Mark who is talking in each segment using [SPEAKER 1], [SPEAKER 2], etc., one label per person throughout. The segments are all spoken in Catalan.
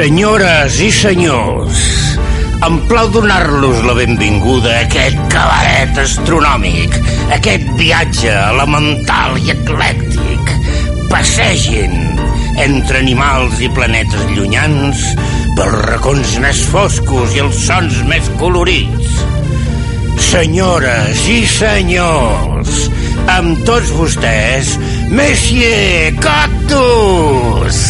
[SPEAKER 1] Senyores i senyors, em plau donar-los la benvinguda a aquest cabaret astronòmic, aquest viatge elemental i eclèctic. Passegin entre animals i planetes llunyans pels racons més foscos i els sons més colorits. Senyores i senyors, amb tots vostès, Messier Cactus!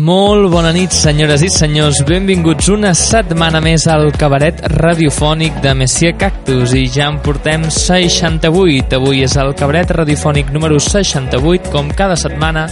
[SPEAKER 2] Molt bona nit, senyores i senyors. Benvinguts una setmana més al cabaret radiofònic de Messier Cactus i ja en portem 68. Avui és el cabaret radiofònic número 68. Com cada setmana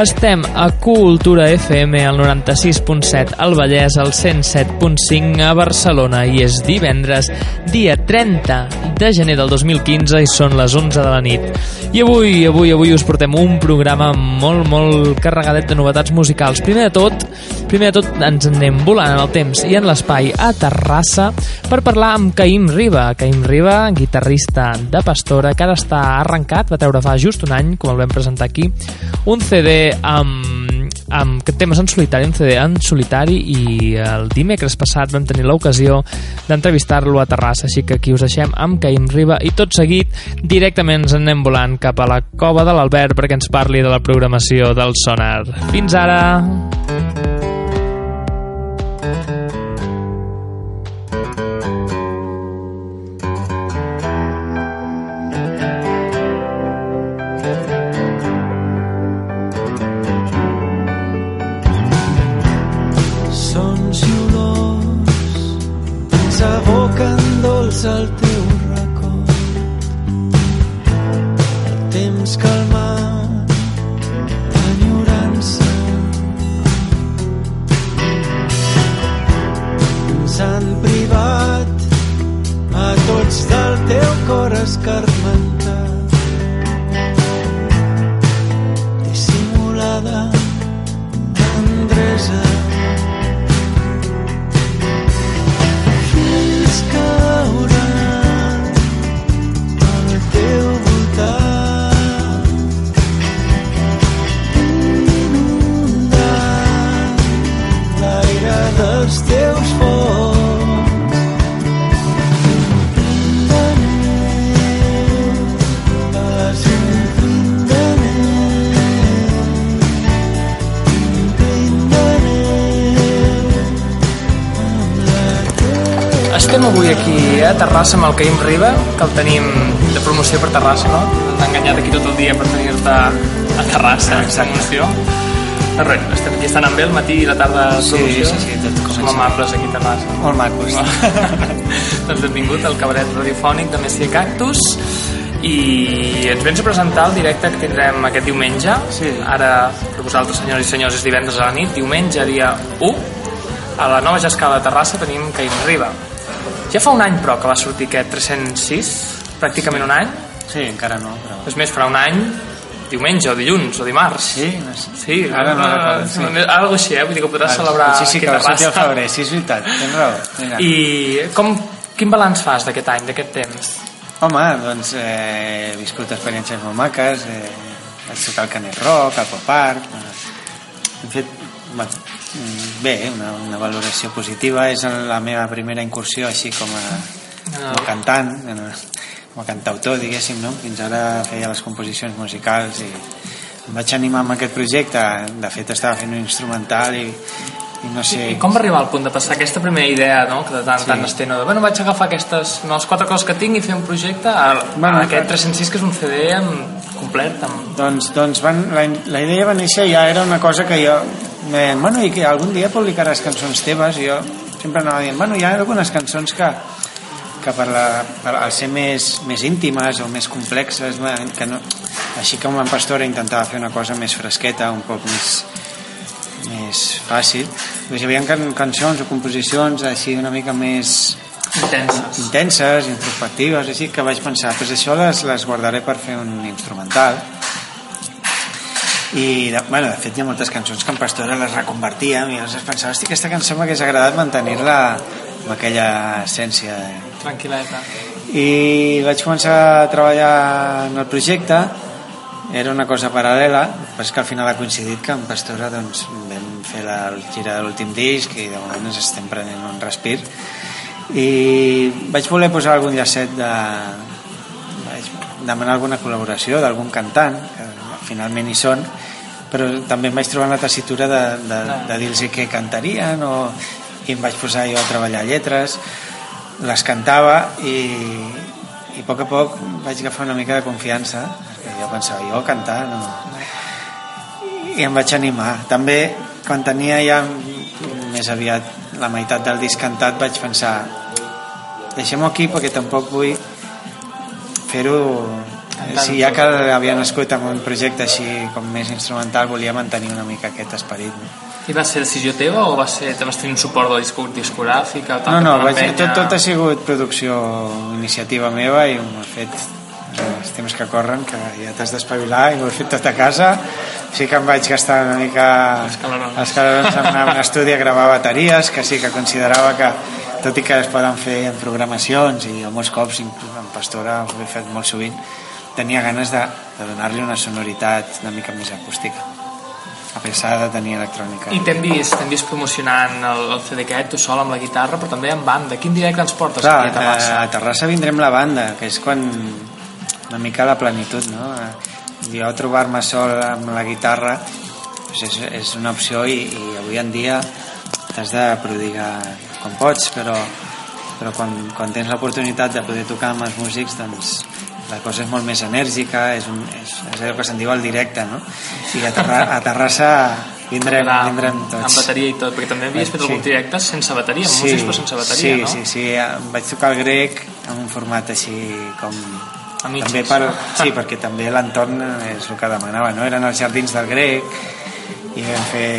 [SPEAKER 2] estem a Cultura FM al 96.7 al Vallès, al 107.5 a Barcelona i és divendres, dia 30 de gener del 2015 i són les 11 de la nit. I avui, avui, avui us portem un programa molt, molt carregadet de novetats musicals. Primer de tot, primer de tot ens anem volant en el temps i en l'espai a Terrassa per parlar amb Caim Riba. Caim Riba, guitarrista de Pastora, que ara està arrencat, va treure fa just un any, com el vam presentar aquí, un CD amb, amb temes en solitari, un CD en solitari i el dimecres passat vam tenir l'ocasió d'entrevistar-lo a Terrassa, així que aquí us deixem amb Caim Riba i tot seguit directament ens anem volant cap a la cova de l'Albert perquè ens parli de la programació del Sonar. Fins ara! Terrassa amb el Caïm Riba, que el tenim de promoció per Terrassa, no? T'ha enganyat aquí tot el dia per tenir-te a Terrassa, en promoció. Però res, estem aquí, estan amb el matí i la tarda de
[SPEAKER 3] Sí,
[SPEAKER 2] promoció.
[SPEAKER 3] sí, sí, tot
[SPEAKER 2] Som
[SPEAKER 3] comença.
[SPEAKER 2] amables aquí a Terrassa.
[SPEAKER 3] molt macos
[SPEAKER 2] doncs benvingut al cabaret radiofònic de Messia Cactus i ens vens a presentar el directe que tindrem aquest diumenge
[SPEAKER 3] Sí.
[SPEAKER 2] ara per vosaltres senyors i senyors és divendres a la nit diumenge dia 1 a la nova Jascada de Terrassa tenim Caïm Riba ja fa un any però que va sortir aquest 306 pràcticament un any
[SPEAKER 3] sí, encara no però...
[SPEAKER 2] és més farà un any diumenge o dilluns o dimarts
[SPEAKER 3] sí, no sé.
[SPEAKER 2] Sí,
[SPEAKER 3] Ara no recordo, sí.
[SPEAKER 2] algo així, eh? Vull dir que podràs celebrar
[SPEAKER 3] sí, sí, que va sortir al febrer, sí, és veritat, tens raó. Vinga.
[SPEAKER 2] I com, quin balanç fas d'aquest any, d'aquest temps?
[SPEAKER 3] Home, doncs eh, he viscut experiències molt maques, eh, vaig tocar al Canet Rock, al Pop Art, eh, hem fet bueno, bé, una, una valoració positiva, és la meva primera incursió així com a, com a cantant, en- com a cantautor, diguéssim, no? Fins ara feia les composicions musicals i em vaig animar amb aquest projecte, de fet estava fent un instrumental i, i no sé...
[SPEAKER 2] I com va arribar al punt de passar aquesta primera idea, no? que de tant,
[SPEAKER 3] Sí.
[SPEAKER 2] tant es té, no? de, bueno, vaig agafar aquestes, no, les quatre coses que tinc i fer un projecte, a,
[SPEAKER 3] Bueno,
[SPEAKER 2] a aquest
[SPEAKER 3] clar.
[SPEAKER 2] 306 que és un CD amb, complet, amb...
[SPEAKER 3] Doncs, doncs van, la, la idea va néixer ja era una cosa que jo me, bueno, i que algun dia publicaràs cançons teves i jo sempre anava dient, bueno, hi ha algunes cançons que, que per, la, per al ser més, més íntimes o més complexes bueno, que no, així com en Pastora intentava fer una cosa més fresqueta un poc més més fàcil doncs hi havia can, cançons o composicions així una mica més
[SPEAKER 2] intenses.
[SPEAKER 3] intenses, introspectives, així que vaig pensar, pues això les, les guardaré per fer un instrumental. I, de, bueno, de fet, hi ha moltes cançons que en Pastora les reconvertíem i llavors pensava, hosti, aquesta cançó m'hagués agradat mantenir-la amb aquella essència.
[SPEAKER 2] Tranquil·leta.
[SPEAKER 3] I vaig començar a treballar en el projecte, era una cosa paral·lela, però és que al final ha coincidit que en Pastora doncs, vam fer la gira de l'últim disc i de moment ens estem prenent un respir i vaig voler posar algun llacet de vaig demanar alguna col·laboració d'algun cantant que finalment hi són però també em vaig trobar en la tessitura de, de, de dir-los què cantarien o, i em vaig posar jo a treballar lletres les cantava i, i a poc a poc vaig agafar una mica de confiança perquè jo pensava, jo cantar no, i em vaig animar. També quan tenia ja més aviat la meitat del disc cantat vaig pensar deixem-ho aquí perquè tampoc vull fer-ho si ja que havia nascut amb un projecte així com més instrumental volia mantenir una mica aquest esperit no?
[SPEAKER 2] I va ser decisió teva o va ser, te vas tenir un suport de disco, discogràfica? tal,
[SPEAKER 3] no, no,
[SPEAKER 2] te
[SPEAKER 3] vaig,
[SPEAKER 2] l'empenya?
[SPEAKER 3] tot, tot ha sigut producció iniciativa meva i ho he fet eh, els temps que corren que ja t'has d'espavilar i ho he fet tot a casa sí que em vaig gastar una mica
[SPEAKER 2] Els calarons.
[SPEAKER 3] els calarons en anar a un estudi a gravar bateries que sí que considerava que tot i que es poden fer en programacions i molts cops inclús en Pastora ho he fet molt sovint tenia ganes de, de donar-li una sonoritat una mica més acústica a pesar de tenir electrònica
[SPEAKER 2] I t'hem vist, t'hem vist promocionant el, el CD aquest, tu sol amb la guitarra, però també amb banda. Quin directe ens portes
[SPEAKER 3] Clar,
[SPEAKER 2] aquí a Terrassa?
[SPEAKER 3] a Terrassa vindrem la banda, que és quan una mica la plenitud, no? Jo trobar-me sol amb la guitarra doncs és, és una opció i, i avui en dia has de prodigar quan pots, però, però quan, quan tens l'oportunitat de poder tocar amb els músics, doncs la cosa és molt més enèrgica, és, un, és, és allò que se'n diu al directe, no? I a, Terra, a Terrassa vindrem,
[SPEAKER 2] Amb-
[SPEAKER 3] vindrem
[SPEAKER 2] Amb
[SPEAKER 3] tots.
[SPEAKER 2] bateria i tot, perquè també havies fet
[SPEAKER 3] Sí.
[SPEAKER 2] alguns directes sense bateria, amb músics però sense bateria,
[SPEAKER 3] sí,
[SPEAKER 2] no?
[SPEAKER 3] Sí, sí, em vaig tocar el grec en un format així com... També per, sí, perquè també l'entorn és el que demanava, no? Eren els jardins del grec i vam fer...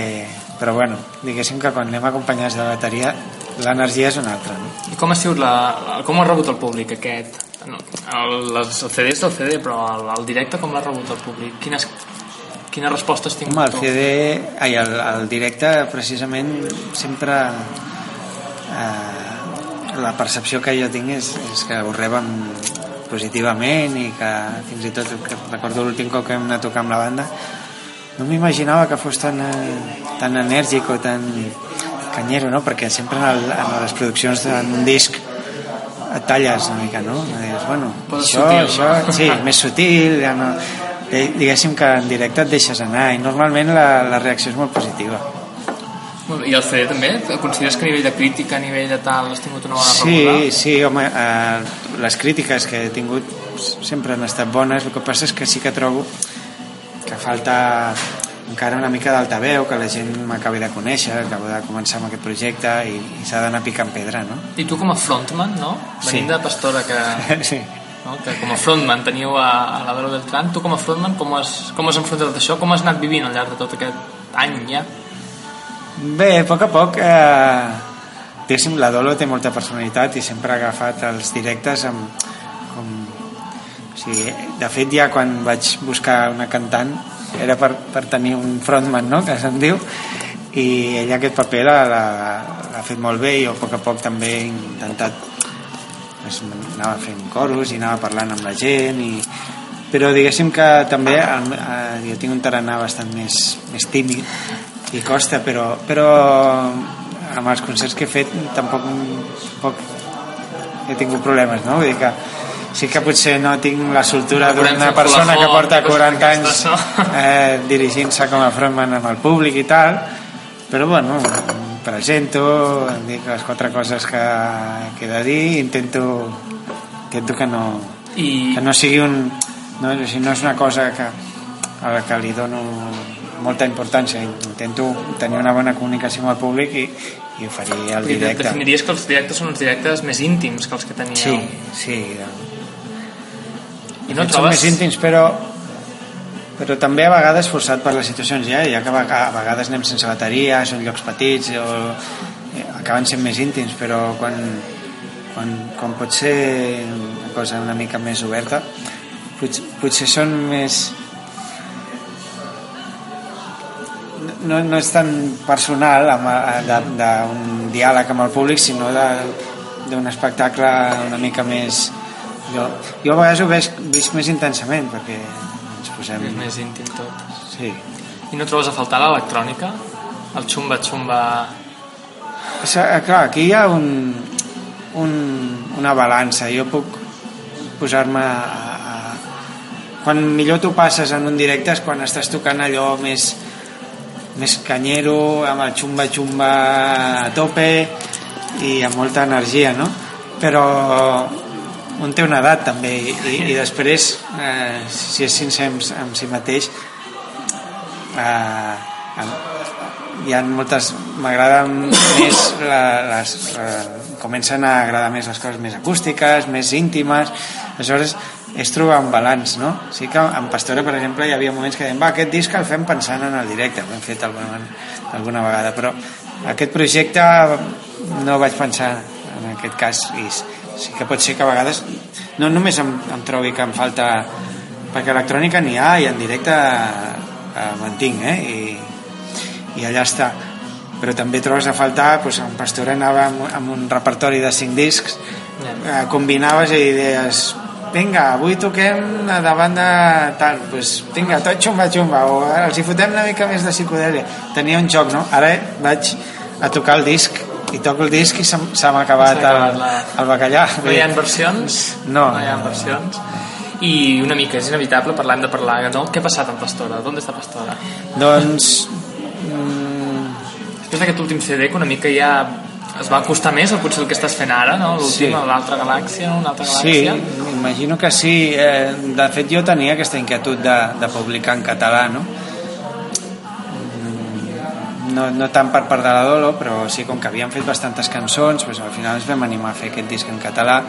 [SPEAKER 3] Però bueno, diguéssim que quan anem acompanyats de bateria l'energia és una altra, no?
[SPEAKER 2] I com ha sigut la, la- com ha rebut el públic aquest? No, el, el CD és del CD, però el, el directe com l'ha rebut el públic? Quines, quines respostes tingut
[SPEAKER 3] Home, el? CD, ai, el, el directe, precisament, sempre eh, la percepció que jo tinc és, és que ho reben positivament i que fins i tot que recordo l'últim cop que vam anar a tocar amb la banda no m'imaginava que fos tan, tan enèrgic o tan canyero, no? perquè sempre en, el, en les produccions d'un disc et talles una mica, no? Dius, bueno,
[SPEAKER 2] Posa
[SPEAKER 3] això,
[SPEAKER 2] sutil,
[SPEAKER 3] això,
[SPEAKER 2] no?
[SPEAKER 3] sí, més sutil, ja no, diguéssim que en directe et deixes anar i normalment la, la reacció és molt positiva.
[SPEAKER 2] I el CD també? Consideres que a nivell de crítica, a nivell de tal, has tingut una bona
[SPEAKER 3] Sí,
[SPEAKER 2] rebuda?
[SPEAKER 3] sí, home, eh, les crítiques que he tingut sempre han estat bones, el que passa és que sí que trobo que falta encara una mica d'altaveu, que la gent m'acabi de conèixer, acabo de començar amb aquest projecte i, i s'ha d'anar picant pedra, no?
[SPEAKER 2] I tu com a frontman, no? Venint
[SPEAKER 3] Sí.
[SPEAKER 2] de Pastora, que,
[SPEAKER 3] sí.
[SPEAKER 2] no? que com a frontman teniu a, a la Vero Beltrán, tu com a frontman com has, com has enfrontat això? Com has anat vivint al llarg de tot aquest any ja?
[SPEAKER 3] Bé, a poc a poc eh, diguéssim, la Dolo té molta personalitat i sempre ha agafat els directes amb, com, o sigui, de fet ja quan vaig buscar una cantant era per, per tenir un frontman no? que se'n diu i ella aquest paper l'ha fet molt bé i jo a poc a poc també he intentat pues, anava fent coros i anava parlant amb la gent i, però diguéssim que també eh, jo tinc un tarannà bastant més, més tímid i costa, però, però amb els concerts que he fet tampoc, tampoc he tingut problemes, no? Vull dir que sí que potser no tinc la soltura d'una persona que porta
[SPEAKER 2] coses
[SPEAKER 3] 40 anys eh, dirigint-se com a frontman amb el públic i tal, però bueno, em presento, em dic les quatre coses que, que he de dir i intento, intento que no,
[SPEAKER 2] I,
[SPEAKER 3] que no sigui un no, o sigui, no és una cosa que, a la que li dono molta importància. Intento tenir una bona comunicació amb el públic i, i oferir el directe.
[SPEAKER 2] definiries que els directes són uns directes més íntims que els que teníeu.
[SPEAKER 3] sí, sí
[SPEAKER 2] I no trobes...
[SPEAKER 3] més íntims però però també a vegades forçat per les situacions ja, ja que a vega- a vegades anem sense bateria, són llocs petits o eh, acaben sent més íntims però quan, quan, quan pot ser una cosa una mica més oberta potser, potser són més no, no és tan personal d'un diàleg amb el públic sinó de- d'un espectacle una mica més jo, jo a vegades ho veig, visc més intensament perquè ens posem
[SPEAKER 2] És més íntim tot.
[SPEAKER 3] sí.
[SPEAKER 2] I no trobes a faltar l'electrònica? El xumba-xumba...
[SPEAKER 3] És, eh, clar, aquí hi ha un, un, una balança jo puc posar-me a, a... quan millor tu passes en un directe és quan estàs tocant allò més més canyero amb el xumba-xumba a tope i amb molta energia no? però un té una edat també i, i, després eh, si és sincer amb, amb si mateix eh, hi ha moltes m'agraden més la, les, eh, comencen a agradar més les coses més acústiques, més íntimes aleshores és trobar un balanç no? sí que en Pastora per exemple hi havia moments que deien va aquest disc el fem pensant en el directe ho hem fet alguna, alguna vegada però aquest projecte no vaig pensar en aquest cas i sí que pot ser que a vegades no només em, em trobi que em falta perquè electrònica n'hi ha i en directe eh, mantinc eh? I, i allà està però també trobes a faltar doncs, en Pastora anava amb, amb un repertori de 5 discs eh, combinaves i deies vinga, avui toquem davant de tal, doncs vinga, tot xumba xumba o ara els hi fotem una mica més de psicodèlia tenia un joc, no? Ara vaig a tocar el disc i toco el disc i se, m- se m'ha acabat
[SPEAKER 2] S'ha acabat
[SPEAKER 3] el,
[SPEAKER 2] la-
[SPEAKER 3] el bacallà
[SPEAKER 2] No hi ha versions?
[SPEAKER 3] No.
[SPEAKER 2] No hi ha versions. I una mica, és inevitable, parlant de parlar, no? Què ha passat amb Pastora? ¿Dónde està Pastora?
[SPEAKER 3] doncs mm,
[SPEAKER 2] Després d'aquest últim CD, que una mica ja es va costar més, o potser el que estàs fent ara, no? L'últim,
[SPEAKER 3] Sí.
[SPEAKER 2] l'altra galàxia? Una altra
[SPEAKER 3] Sí,
[SPEAKER 2] galàxia.
[SPEAKER 3] imagino que sí. Eh, de fet, jo tenia aquesta inquietud de, de publicar en català, no? No, no tant per part de la Dolo, però sí, com que havíem fet bastantes cançons, doncs al final ens vam animar a fer aquest disc en català.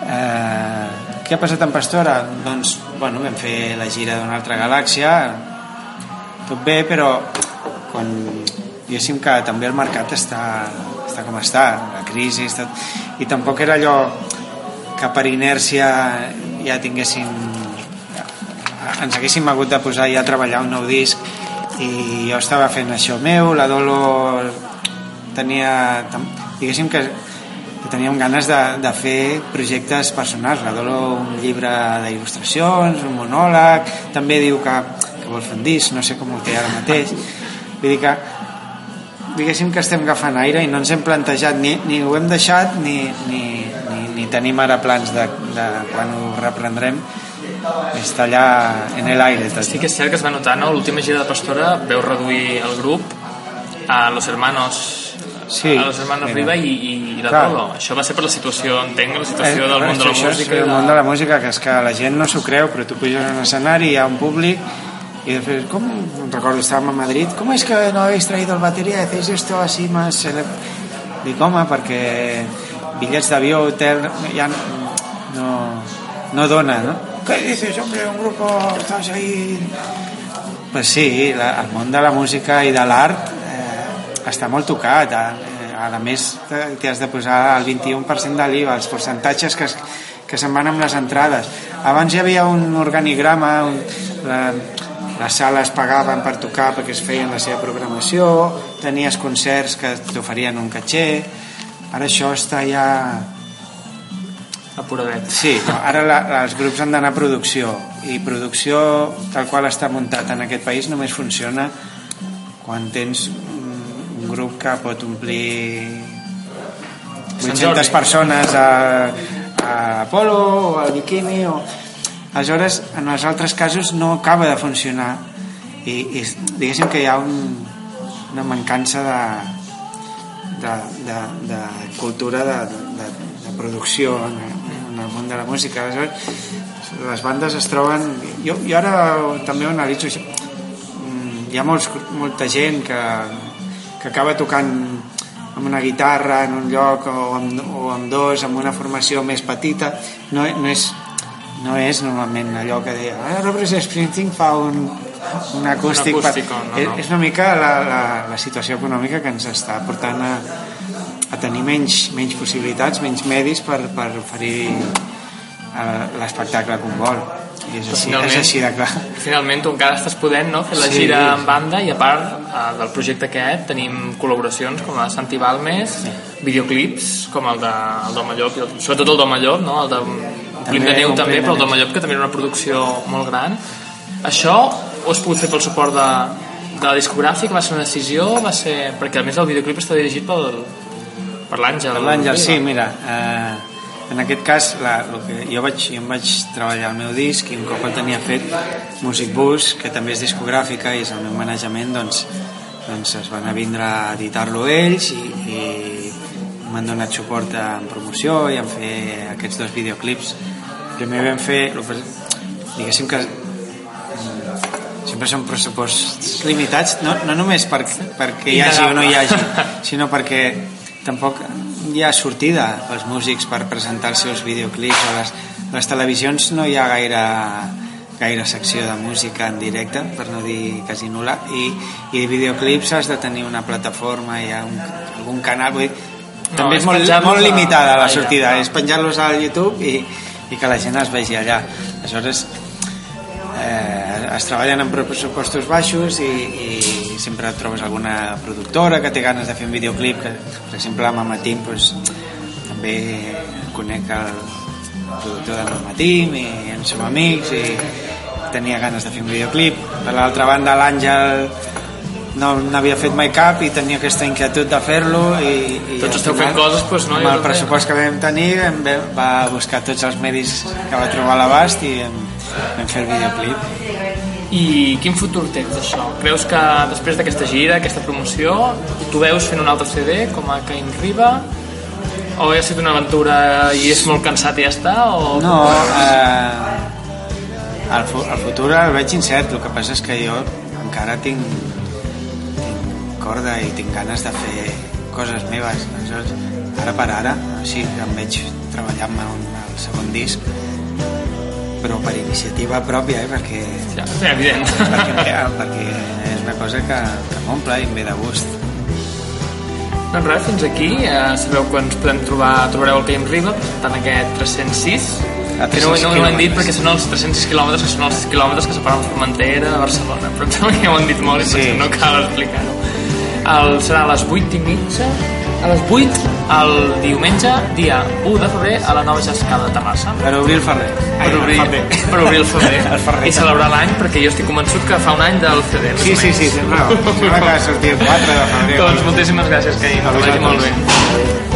[SPEAKER 3] Eh, què ha passat amb Pastora? Doncs, bueno, vam fer la gira d'una altra galàxia, tot bé, però quan diguéssim que també el mercat està, està està com està, la crisi, tot, i tampoc era allò que per inèrcia ja tinguéssim ens haguéssim hagut de posar ja a treballar un nou disc i jo estava fent això meu, la Dolo tenia diguéssim que, que teníem ganes de, de fer projectes personals. La Dolo un llibre d'il·lustracions un monòleg, també diu que, que vol fer un disc, no sé com ho té ara mateix. Vull dir que diguéssim que estem agafant aire i no ens hem plantejat ni, ni ho hem deixat ni, ni, ni, ni tenim ara plans de, de quan ho reprendrem està allà en el aire tot.
[SPEAKER 2] Sí que és cert que es va notar, no? L'última gira de Pastora veu reduir el grup a Los Hermanos
[SPEAKER 3] Sí,
[SPEAKER 2] a Los Hermanos. Riva i, i la
[SPEAKER 3] Clar.
[SPEAKER 2] Dolo. Això va ser per la situació, entenc, la situació
[SPEAKER 3] Eh,
[SPEAKER 2] del món de la
[SPEAKER 3] això és
[SPEAKER 2] música.
[SPEAKER 3] el món de la música, que és que la gent no s'ho creu, però tu puges a un escenari, hi ha un públic, y després, com, recordo, estàvem a Madrid, com és que no habéis traído el batería, hacéis esto así más... cele-?" Dic, home, perquè bitllets d'avió, hotel, ja no, no dona, no? ¿Qué dices, hombre, un grupo, estás ahí... Pues sí, la, el món de la música i de l'art eh, està molt tocat. Eh, a més, t'hi has de posar el 21% de l'IVA, els percentatges que, es, que se'n van amb les entrades. Abans hi havia un organigrama, un, la, les sales pagaven per tocar perquè es feien la seva programació, tenies concerts que t'oferien un caché, ara això està ja...
[SPEAKER 2] Apuradet.
[SPEAKER 3] Sí, ara la, els grups han d'anar a producció i producció tal qual està muntat en aquest país només funciona quan tens un, grup que pot omplir
[SPEAKER 2] Sant
[SPEAKER 3] 800
[SPEAKER 2] Jordi.
[SPEAKER 3] persones a, a Apolo o al Bikini o... aleshores en els altres casos no acaba de funcionar i, i diguéssim que hi ha un, una mancança de, de, de, de cultura de, de, de producció en, en el món de la música aleshores les bandes es troben jo, jo ara també ho analitzo això. Mm, hi ha molts, molta gent que, que acaba tocant amb una guitarra en un lloc o amb, o amb dos, amb una formació més petita no, no és no és normalment allò que deia ah, Robert Springsteen fa un, un acústic,
[SPEAKER 2] Un acústic, no,
[SPEAKER 3] és,
[SPEAKER 2] no.
[SPEAKER 3] és una mica la, la, la situació econòmica que ens està portant a, a tenir menys, menys possibilitats, menys medis per, per oferir eh, l'espectacle un vol i és així, és així de clar
[SPEAKER 2] Finalment tu encara estàs podent no? fer la
[SPEAKER 3] Sí.
[SPEAKER 2] gira en banda i a part eh, del projecte aquest tenim col·laboracions com la de Santi Balmes, videoclips com el de el d'Home Llop, i el, sobretot el d'Home Llop, no? el de Plim de Neu també, però el
[SPEAKER 3] Neu.
[SPEAKER 2] d'Home Llop que també era una producció molt gran. Això ho has pogut fer pel suport de, de la discogràfica? Va ser una decisió? Va ser... Perquè a més el videoclip està dirigit pel, per l'Àngel.
[SPEAKER 3] Per l'Àngel, sí, mira, eh, en aquest cas la, el que jo, vaig, jo em vaig treballar el meu disc i un cop el tenia fet Music Bus, que també és discogràfica i és el meu manejament, doncs, doncs es van a vindre a editar-lo ells i, i m'han donat suport en promoció i en fer aquests dos videoclips. Primer vam fer, diguéssim que mm, sempre són pressuposts limitats, no, no només per, perquè hi hagi o no hi hagi, sinó perquè tampoc hi ha sortida pels músics per presentar els seus videoclips a les, a les televisions. No hi ha gaire gaire secció de música en directe per no dir quasi nul·la i, i videoclips has de tenir una plataforma ha un, algun canal. Vull dir,
[SPEAKER 2] No,
[SPEAKER 3] també
[SPEAKER 2] és
[SPEAKER 3] molt, molt
[SPEAKER 2] a-
[SPEAKER 3] limitada la sortida
[SPEAKER 2] clar.
[SPEAKER 3] és penjar-los al YouTube i, i que la gent els vegi allà. Aleshores eh, es treballen amb pressupostos baixos i, i sempre trobes alguna productora que té ganes de fer un videoclip que, per exemple amb Amatim doncs, també conec el productor de Amatim i en som amics i tenia ganes de fer un videoclip per l'altra banda l'Àngel no n'havia fet mai cap i tenia aquesta inquietud de fer-lo i, i
[SPEAKER 2] Tots esteu fent coses, doncs, no?
[SPEAKER 3] amb el pressupost que vam tenir vam, va buscar tots els medis que va trobar a l'abast i vam, vam fer el videoclip
[SPEAKER 2] I quin futur tens d'això? Creus que després d'aquesta gira, aquesta promoció, tu veus fent un altre CD com a Cain Riba? O ha sigut una aventura i és molt cansat i ja està? O...
[SPEAKER 3] No, eh, el, el futur el veig incert, el que passa és que jo encara tinc, tinc corda i tinc ganes de fer coses meves. Aleshores, ara per ara, sí que em veig treballant un, el segon disc, per iniciativa pròpia, eh, perquè,
[SPEAKER 2] Ja, és evident.
[SPEAKER 3] perquè, perquè és una cosa que, que m'omple i em ve de gust.
[SPEAKER 2] Doncs res, fins aquí. Eh, sabeu que ens podem trobar, trobareu el Caim Riba, presentant aquest 306.
[SPEAKER 3] A
[SPEAKER 2] no, no, no ho hem dit perquè són els 306 quilòmetres, que són els 6 quilòmetres que separen Formentera de Barcelona. Però també ja ho han dit molt i
[SPEAKER 3] Sí.
[SPEAKER 2] no cal explicar-ho. Serà a les 8 i mitja, a les 8, el diumenge, dia 1 de febrer, a la nova Jascada de Terrassa.
[SPEAKER 3] Per obrir el ferrer.
[SPEAKER 2] per obrir,
[SPEAKER 3] El ferrer.
[SPEAKER 2] per obrir el febrer,
[SPEAKER 3] El ferrer.
[SPEAKER 2] i celebrar l'any perquè jo estic convençut que fa un any del CD
[SPEAKER 3] Sí, sí, sí, tens raó. Sembla que va sortir el 4 de febrer.
[SPEAKER 2] doncs moltíssimes gràcies
[SPEAKER 3] A
[SPEAKER 2] que vagi molt bé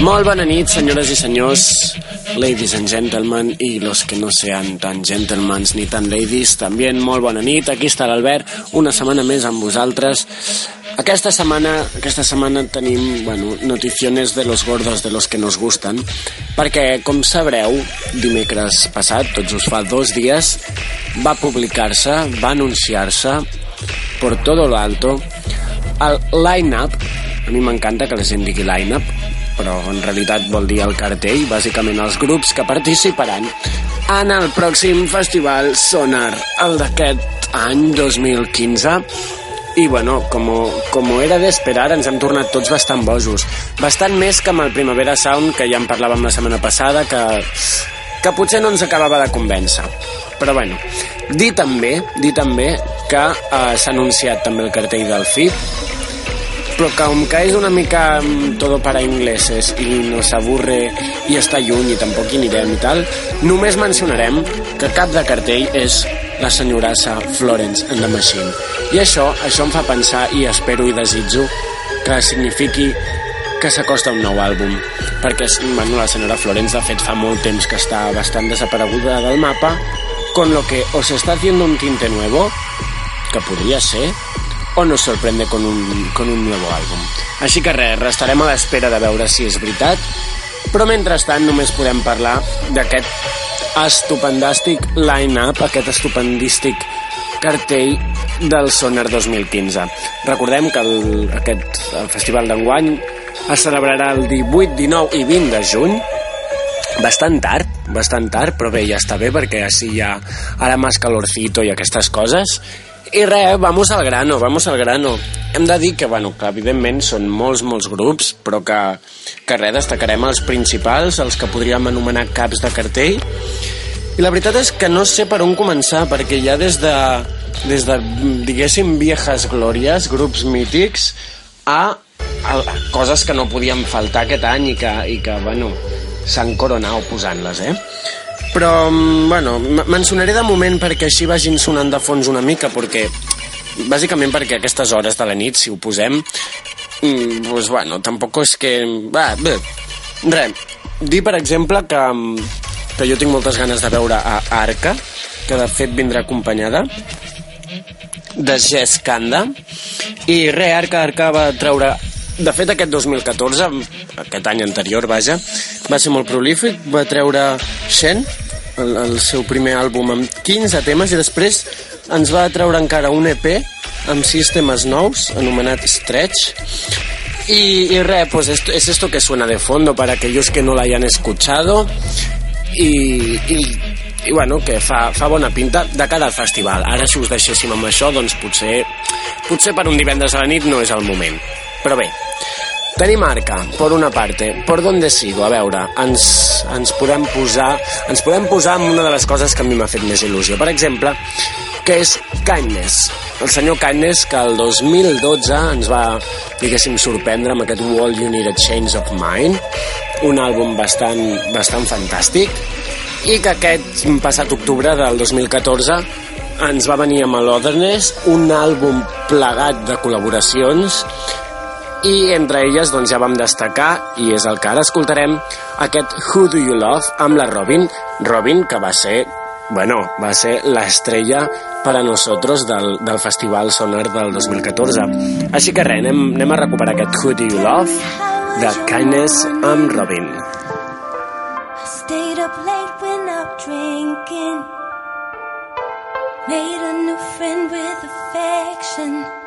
[SPEAKER 4] Molt bona nit, senyores i senyors, ladies and gentlemen, i los que no sean tan gentlemans ni tan ladies, també molt bona nit. Aquí està l'Albert, una setmana més amb vosaltres. Aquesta setmana, aquesta setmana tenim, bueno, noticiones de los gordos de los que nos gustan, perquè, com sabreu, dimecres passat, tots us fa dos dies, va publicar-se, va anunciar-se, por todo lo alto, el line-up, a mi m'encanta que la gent digui line-up, però en realitat vol dir el cartell, bàsicament els grups que participaran en el pròxim festival Sonar, el d'aquest any 2015. I bueno, com, com era d'esperar, ens hem tornat tots bastant bojos. Bastant més que amb el Primavera Sound, que ja en parlàvem la setmana passada, que, que potser no ens acabava de convèncer. Però bueno, dir també, dir també que eh, s'ha anunciat també el cartell del FIP, però com que és una mica mm, todo para ingleses i nos aburre i està lluny i tampoc hi anirem i tal, només mencionarem que cap de cartell és la senyorassa Florence and the Machine. I això, això em fa pensar i espero i desitjo que signifiqui que s'acosta un nou àlbum perquè bueno, la senyora Florence de fet fa molt temps que està bastant desapareguda del mapa con lo que o se está haciendo un tinte nuevo que podria ser o nos sorprende con un, con un nuevo àlbum. Així que res, restarem a l'espera de veure si és veritat, però mentrestant només podem parlar d'aquest estupendàstic line-up, aquest estupendístic cartell del Sonar 2015. Recordem que el, aquest, el festival d'enguany es celebrarà el 18, 19 i 20 de juny, bastant tard, bastant tard, però bé, ja està bé perquè així ha ara més calorcito i aquestes coses. I res, vamos al grano, vamos al grano. Hem de dir que, bueno, que evidentment són molts, molts grups, però que, que res, destacarem els principals, els que podríem anomenar caps de cartell. I la veritat és que no sé per on començar, perquè ja des de, des de diguéssim, viejas glòries, grups mítics, a el, coses que no podien faltar aquest any i que, i que bueno, s'han coronat posant-les, eh? Però, mm, bueno, m- me'n sonaré de moment perquè així vagin sonant de fons una mica, perquè bàsicament perquè aquestes hores de la nit, si ho posem, mm, doncs, bueno, tampoc és que... Va, bé, res, dir, per exemple, que, mm, que jo tinc moltes ganes de veure a Arca, que de fet vindrà acompanyada, de Jess Kanda, i re, Arca, Arca va treure de fet aquest 2014 aquest any anterior vaja va ser molt prolífic, va treure Shen el, el seu primer àlbum amb 15 temes i després ens va treure encara un EP amb 6 temes nous anomenat Stretch y, y re, pues esto, es esto que suena de fondo para aquellos que no la hayan escuchado i, i, i bueno, que fa, fa bona pinta de cara al festival. Ara si us deixéssim amb això, doncs potser, potser per un divendres a la nit no és el moment. Però bé, tenim Arca, per una parte. ¿Por dónde sigo? A veure, ens, ens podem posar ens podem posar amb una de les coses que a mi m'ha fet més il·lusió. Per exemple, que és Kindness. El senyor Kindness, que el 2012 ens va, diguéssim, sorprendre amb aquest Wall You Need a Change of Mind, un àlbum bastant, bastant fantàstic, i que aquest passat octubre del 2014 ens va venir amb l'Otherness, un àlbum plegat de col·laboracions i entre elles doncs, ja vam destacar, i és el que ara escoltarem, aquest Who Do You Love amb la Robin. Robin, que va ser, bueno, va ser l'estrella per a nosaltres del, del Festival Sonar del 2014. Així que res, anem, anem a recuperar aquest Who Do You Love de Kindness amb Robin.
[SPEAKER 5] Stayed up late when out drinking. Made a new friend with affection.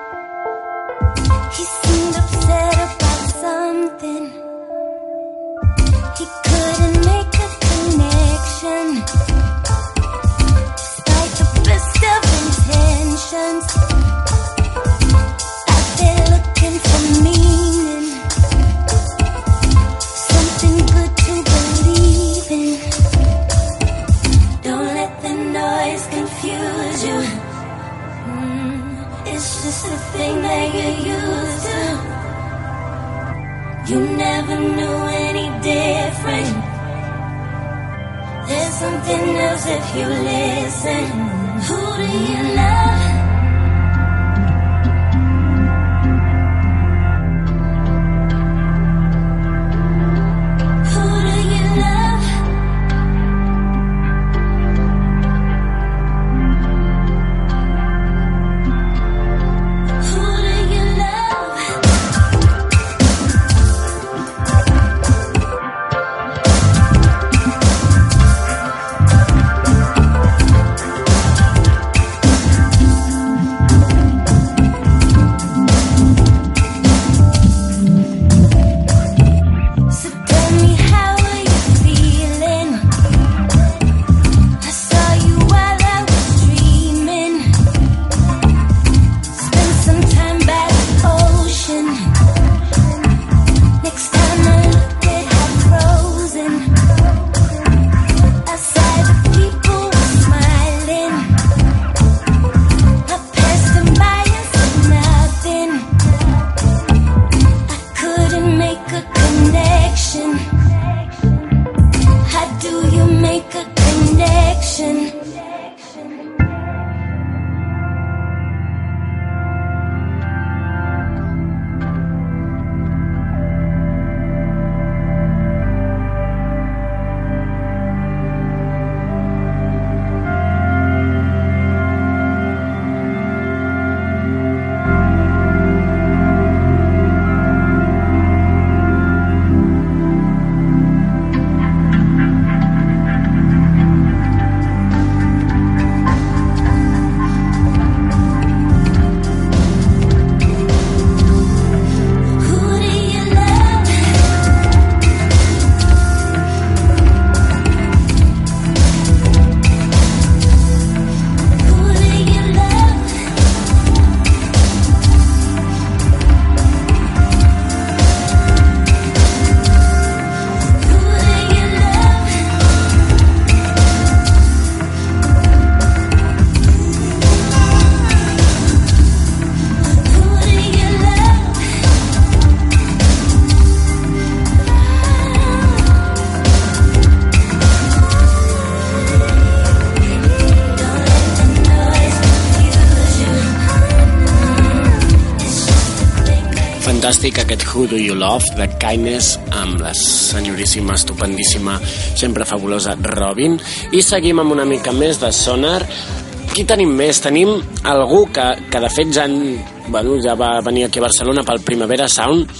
[SPEAKER 5] He seemed upset about something. He couldn't make a connection. Despite the best of intentions. Looking for meaning. Something good to believe in. Don't let the noise confuse you. Mm, it's just a thing that to. You never knew any different. There's something else if you listen. Who do you love?
[SPEAKER 4] Fantàstic aquest Who Do You Love de Kindness amb la senyoríssima, estupendíssima, sempre fabulosa Robin. I seguim amb una mica més de Sonar. Qui tenim més? Tenim algú que, que de fet ja, en, bueno, ja va venir aquí a Barcelona pel Primavera Sound,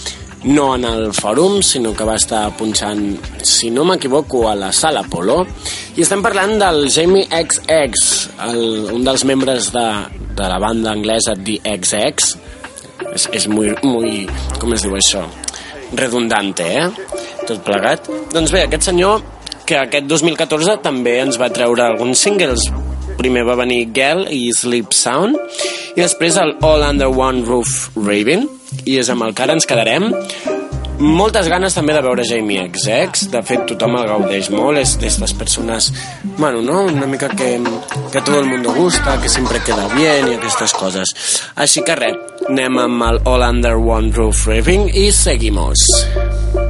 [SPEAKER 4] no en el fòrum, sinó que va estar punxant, si no m'equivoco, a la sala Polo. I estem parlant del Jamie XX, el, un dels membres de, de la banda anglesa The XX, és, és muy, muy, com es diu això? Redundante, eh? Tot plegat. Doncs bé, aquest senyor, que aquest 2014 també ens va treure alguns singles. Primer va venir Girl i Sleep Sound, i després el All Under One Roof Raven, i és amb el que ara ens quedarem. Moltes ganes també de veure Jamie XX, de fet tothom el gaudeix molt, és d'aquestes persones, bueno, no? una mica que, que tot el mundo gusta, que sempre queda bien i aquestes coses. Així que res, anem amb el All Under One Roof Raving i seguimos.
[SPEAKER 6] and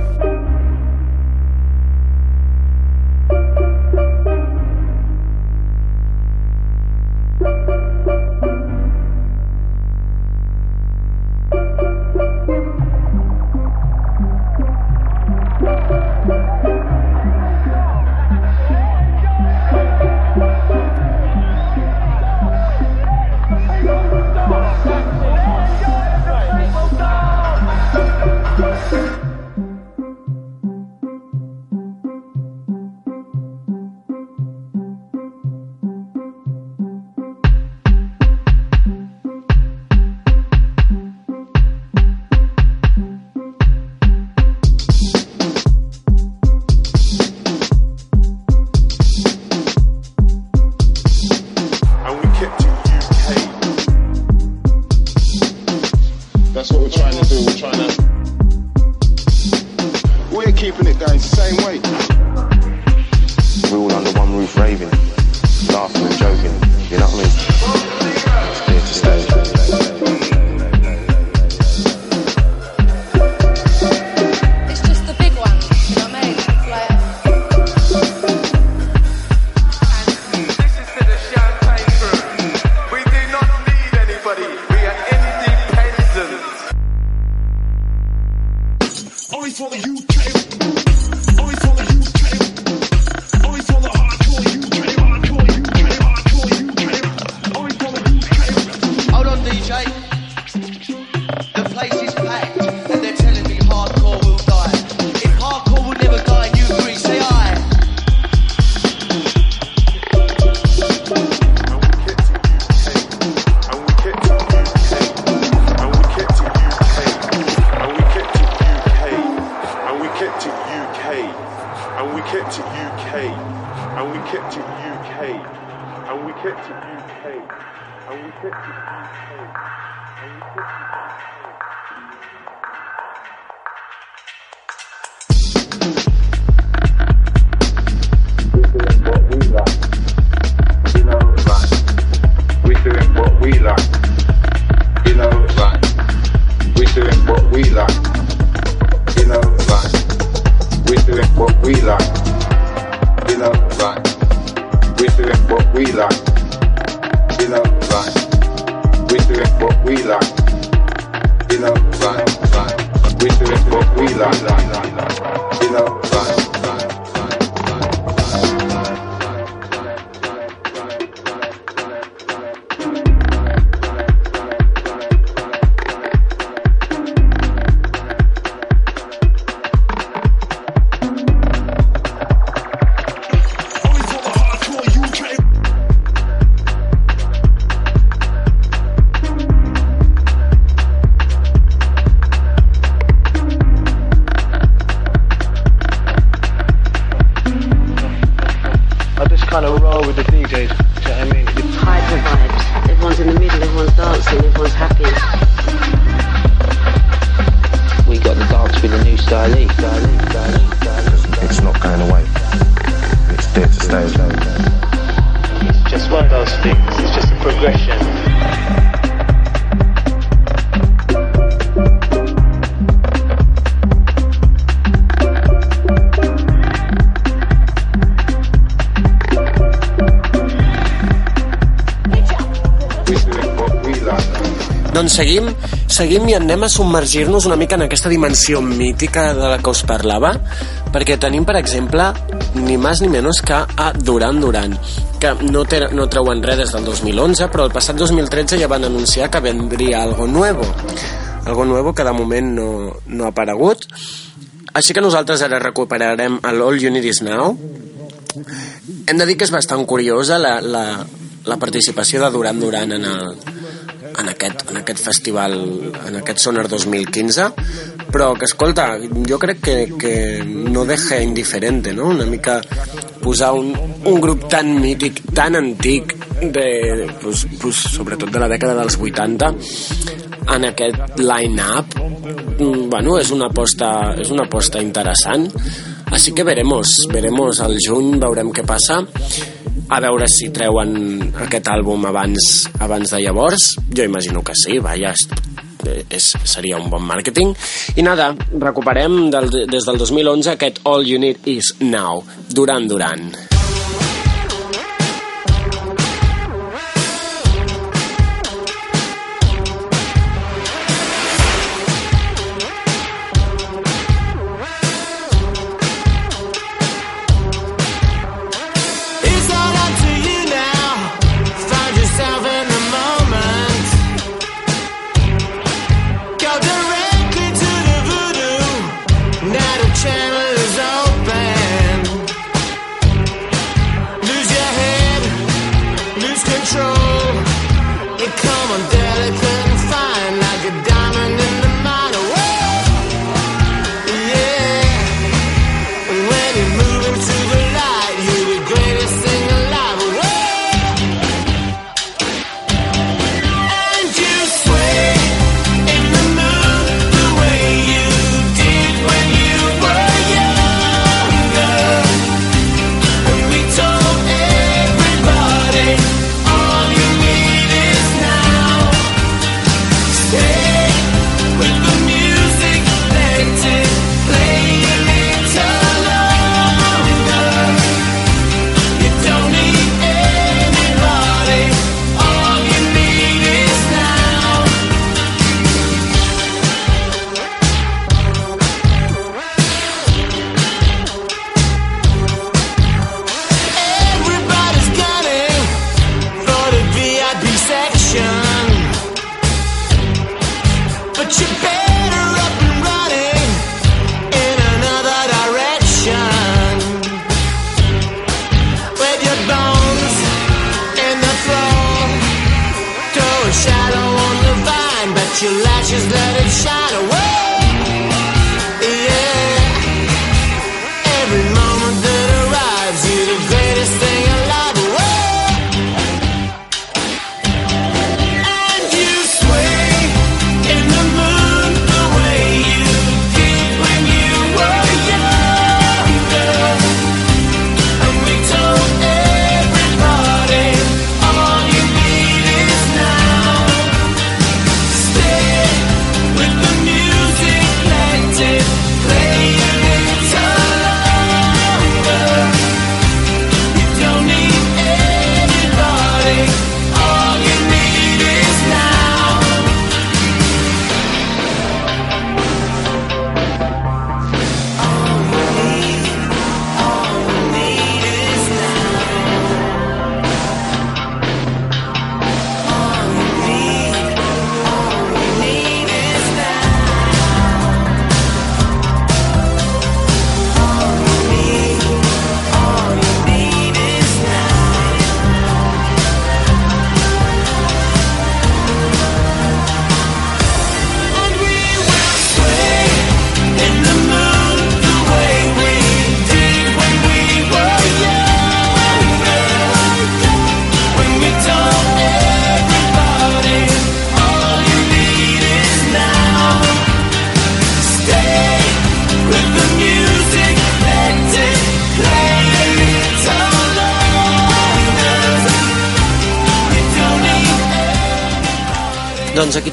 [SPEAKER 4] seguim, seguim i anem a submergir-nos una mica en aquesta dimensió mítica de la que us parlava, perquè tenim, per exemple, ni més ni menys que a Duran Duran, que no, té, no treuen res des del 2011, però el passat 2013 ja van anunciar que vendria algo nuevo. Algo nuevo que de moment no, no ha aparegut. Així que nosaltres ara recuperarem el All You Need Is Now. Hem de dir que és bastant curiosa la, la, la participació de Duran Duran en, el, aquest, festival, en aquest Sonar 2015, però que, escolta, jo crec que, que no deja indiferente, no? Una mica posar un, un grup tan mític, tan antic, de, pues, pues, sobretot de la dècada dels 80, en aquest line-up, mm, bueno, és una aposta, és una aposta interessant. Així que veremos, veremos al juny, veurem què passa a veure si treuen aquest àlbum abans, abans de llavors. Jo imagino que sí, vaja és, seria un bon màrqueting. I nada, recuperem del, des del 2011 aquest All You Need Is Now Duran Duran.
[SPEAKER 7] It's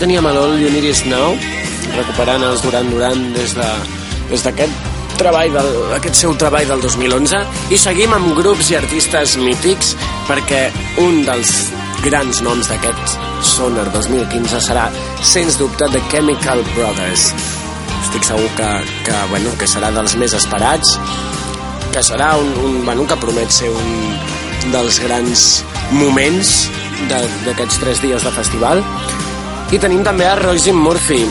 [SPEAKER 4] teníem a l'All You Need Is Now, recuperant els Duran Duran des de d'aquest treball del, aquest seu treball del 2011 i seguim amb grups i artistes mítics perquè un dels grans noms d'aquest Sonar 2015 serà, sens dubte, The Chemical Brothers. Estic segur que, que, bueno, que serà dels més esperats, que serà un, un bueno, que promet ser un dels grans moments de- d'aquests tres dies de festival. I tenim també a Roisin Murphy,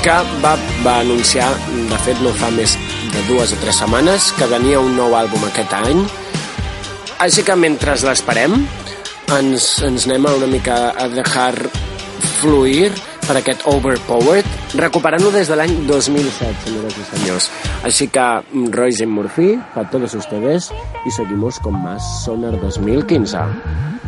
[SPEAKER 4] que va, va anunciar, de fet no fa més de dues o tres setmanes, que venia un nou àlbum aquest any. Així que mentre l'esperem, ens, ens anem una mica a deixar fluir per aquest Overpowered, recuperant-lo des de l'any 2007, senyores i senyors. Així que Royce Murphy, para todos ustedes, y seguimos con más Sonar 2015.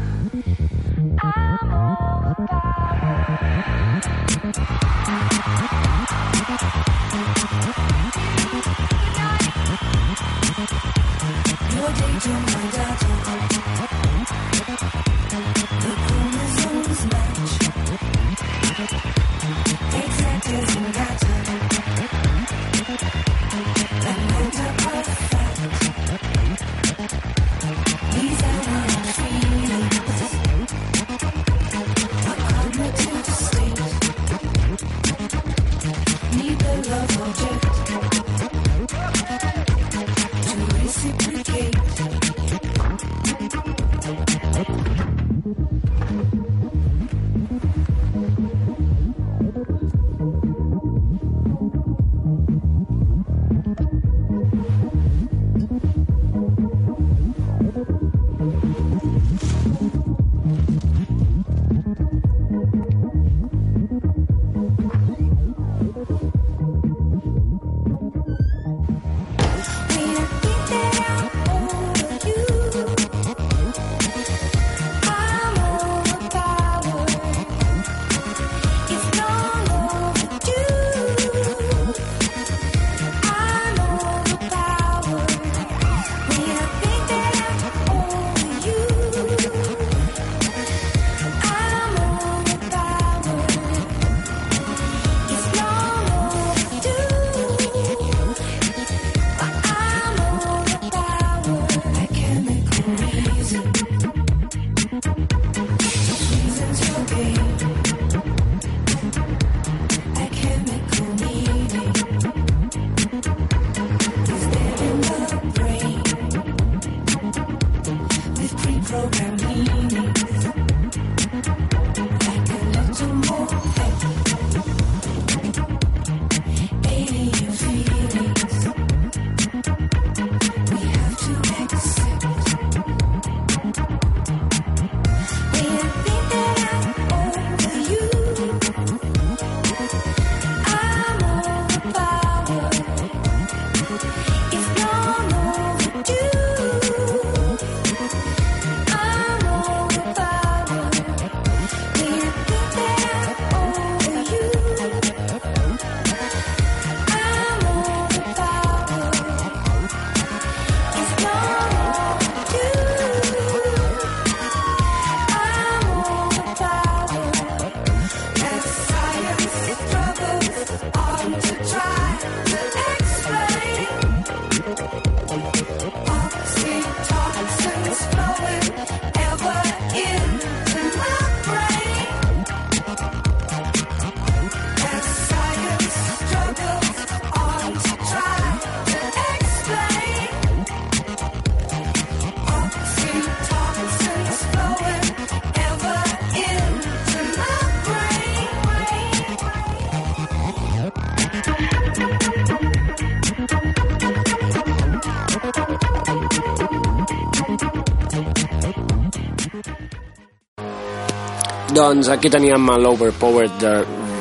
[SPEAKER 4] Doncs aquí teníem l'Overpowered de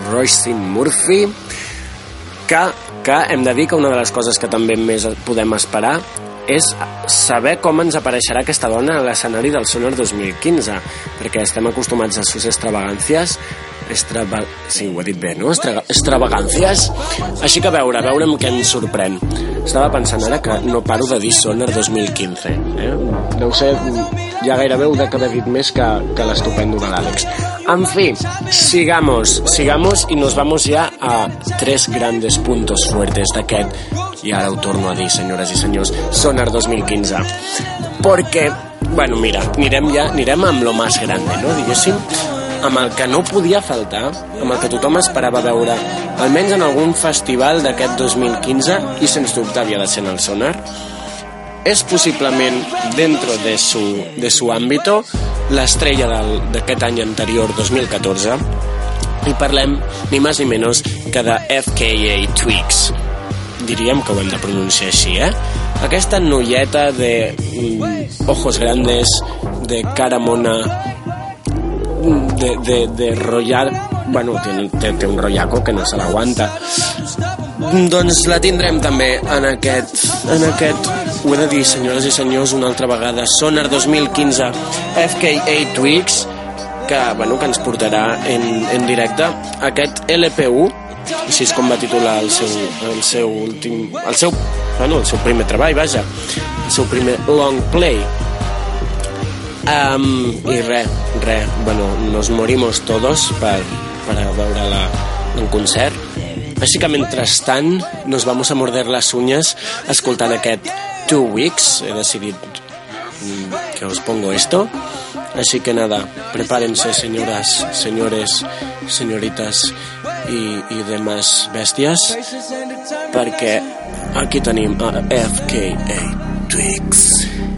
[SPEAKER 4] Royce Murphy, que, que hem de dir que una de les coses que també més podem esperar és saber com ens apareixerà aquesta dona a l'escenari del Sonar 2015, perquè estem acostumats a sus extravagàncies, Estrava... Sí, ho he dit bé, no? Estra... Extravagàncies. Així que a veure, a veure què ens sorprèn. Estava pensant ara que no paro de dir Sonar 2015. Eh? Deu ser ja gairebé ho dec haver dit més que, que l'estupendo de l'Àlex. En fi, sigamos, sigamos y nos vamos ya a tres grandes puntos fuertes d'aquest, i ara ho torno a dir, senyores i senyors, Sonar 2015. Porque bueno, mira, anirem ja anirem amb lo más grande, no? Diguéssim, amb el que no podia faltar, amb el que tothom esperava veure, almenys en algun festival d'aquest 2015, i sens dubte havia de ser en el Sonar, és possiblement dentro de su, de su ámbito l'estrella d'aquest any anterior, 2014, i parlem ni més ni menys que de FKA Twigs. Diríem que ho hem de pronunciar així, eh? Aquesta noieta de mm, ojos grandes, de cara mona, de, de, de rollar... Bueno, té, té, té un rotllaco que no se l'aguanta. Doncs la tindrem també en aquest, en aquest, ho he de dir, senyores i senyors, una altra vegada, Sonar 2015, FKA Twigs, que, bueno, que ens portarà en, en directe aquest LP1, així és com va titular el seu, el seu últim... El seu, bueno, el seu primer treball, vaja, el seu primer long play. Um, I res, res, bueno, nos morimos todos per, per veure-la en concert. Així que mentrestant nos vamos a morder les uñas escoltant aquest Two Weeks. He decidit mm, que os pongo esto. Así que nada, prepárense señoras, señores, señoritas i, i demás bèsties perquè aquí tenim a FKA Twigs.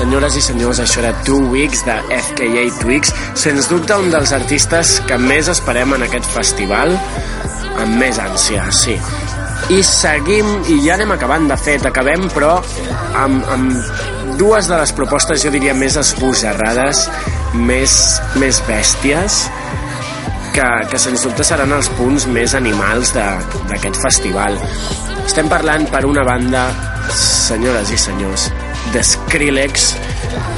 [SPEAKER 4] Senyores i senyors, això era Two Weeks de FKA Twigs, sens dubte un dels artistes que més esperem en aquest festival, amb més ànsia, sí. I seguim, i ja anem acabant, de fet, acabem, però amb, amb dues de les propostes, jo diria, més esbojarrades, més, més bèsties, que, que sens dubte seran els punts més animals d'aquest festival. Estem parlant, per una banda, señoras y señors, de Skrillex,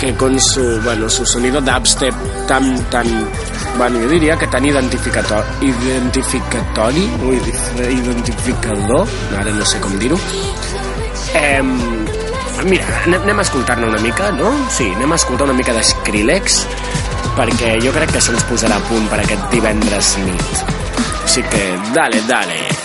[SPEAKER 4] que con su, bueno, su sonido dubstep tan, tan, bueno, jo diria que tan identificatori, identificatori, ui, identificador, ara no sé com dir-ho, eh, mira, anem a escoltar-ne una mica, no? Sí, anem a escoltar una mica de Skrillex, perquè jo crec que això ens posarà a punt per aquest divendres nit. Així que, dale, dale.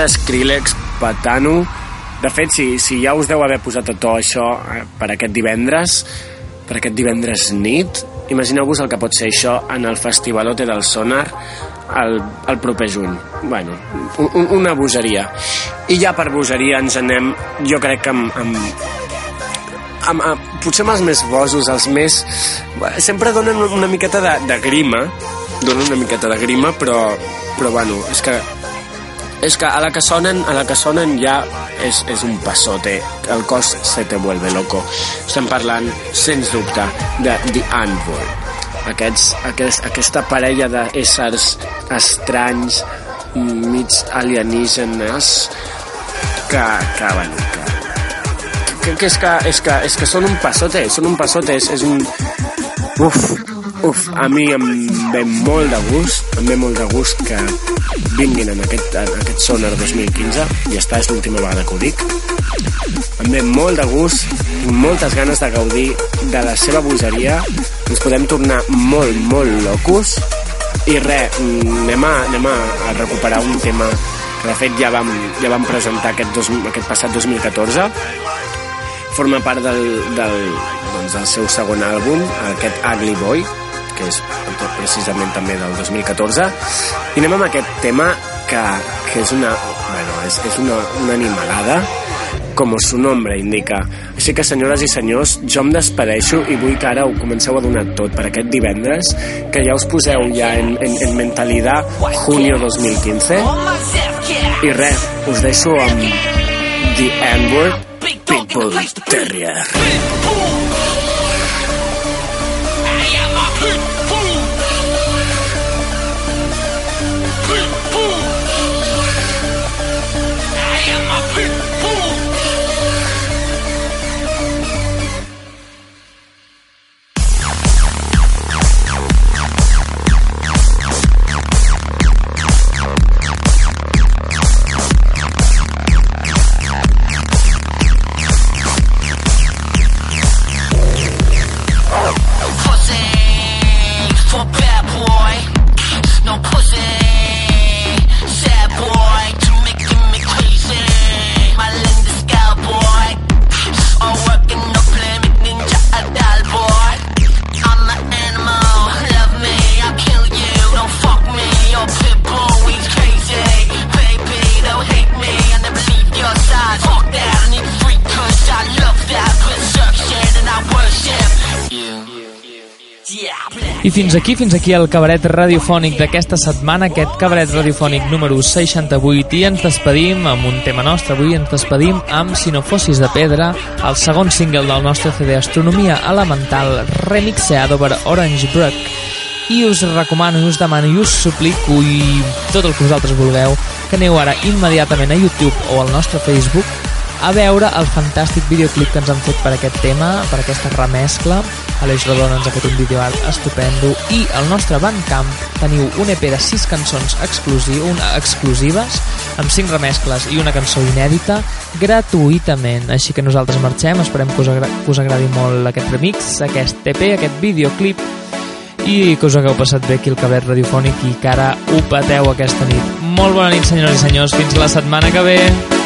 [SPEAKER 4] Era Skrillex Patano. De fet, si, si ja us deu haver posat a to això eh, per aquest divendres, per aquest divendres nit, imagineu-vos el que pot ser això en el Festivalote del Sonar el, el proper juny. Bueno, un- una bogeria. I ja per bogeria ens anem, jo crec que amb, amb, amb, amb, potser amb els més bosos, els més... Sempre donen una miqueta de, de grima, donen una miqueta de grima, però, però bueno, és que és que a la que sonen, a la que sonen ja és, és un passote, el cos se te vuelve loco. Estem parlant, sens dubte, de The Anvil. Aquests, aquest, aquesta parella d'éssers estranys, mig alienígenes, que, que, bueno, que, que, que, és que, és que, és que són un passote, són un passote, és, és un... Uf, uf, a mi em ve molt de gust, em ve molt de gust que vinguin en aquest, en aquest Sonar 2015, i està, és l'última vegada que ho dic. Em ve molt de gust, i moltes ganes de gaudir de la seva bogeria, ens podem tornar molt, molt locos, i res, anem a, anem a, a recuperar un tema que de fet ja vam, ja vam presentar aquest, dos, aquest passat 2014 forma part del, del, doncs, del seu segon àlbum, aquest Ugly Boy, que és precisament també del 2014, i anem amb aquest tema que, que és una, bueno, és, és una, una animalada, com su nombre indica. Així que, senyores i senyors, jo em despedeixo i vull que ara ho comenceu a donar tot per aquest divendres, que ja us poseu ja en, en, en mentalitat junio 2015. I res, us deixo amb The N-Word Pitbull Terrier.
[SPEAKER 8] I fins aquí, fins aquí el cabaret radiofònic d'aquesta setmana, aquest cabaret radiofònic número 68, i ens despedim amb un tema nostre. Avui ens despedim amb Si no fossis de pedra, el segon single del nostre CD Astronomia Elemental, remixeado per Orange Brook. I us recomano, us demano, i us suplico, i tot el que vosaltres vulgueu, que aneu ara immediatament a YouTube o al nostre Facebook a veure el fantàstic videoclip que ens han fet per aquest tema, per aquesta remescla. Aleix Rodona ens ha fet un videoart estupendo i al nostre Bandcamp teniu un EP de 6 cançons exclusiu, una, exclusives amb 5 remescles i una cançó inèdita gratuïtament. Així que nosaltres marxem, esperem que us, agra que us agradi molt aquest remix, aquest EP, aquest videoclip i que us hagueu passat bé aquí al cabaret radiofònic i que ara ho pateu aquesta nit. Molt bona nit, senyors i senyors. Fins la setmana que ve.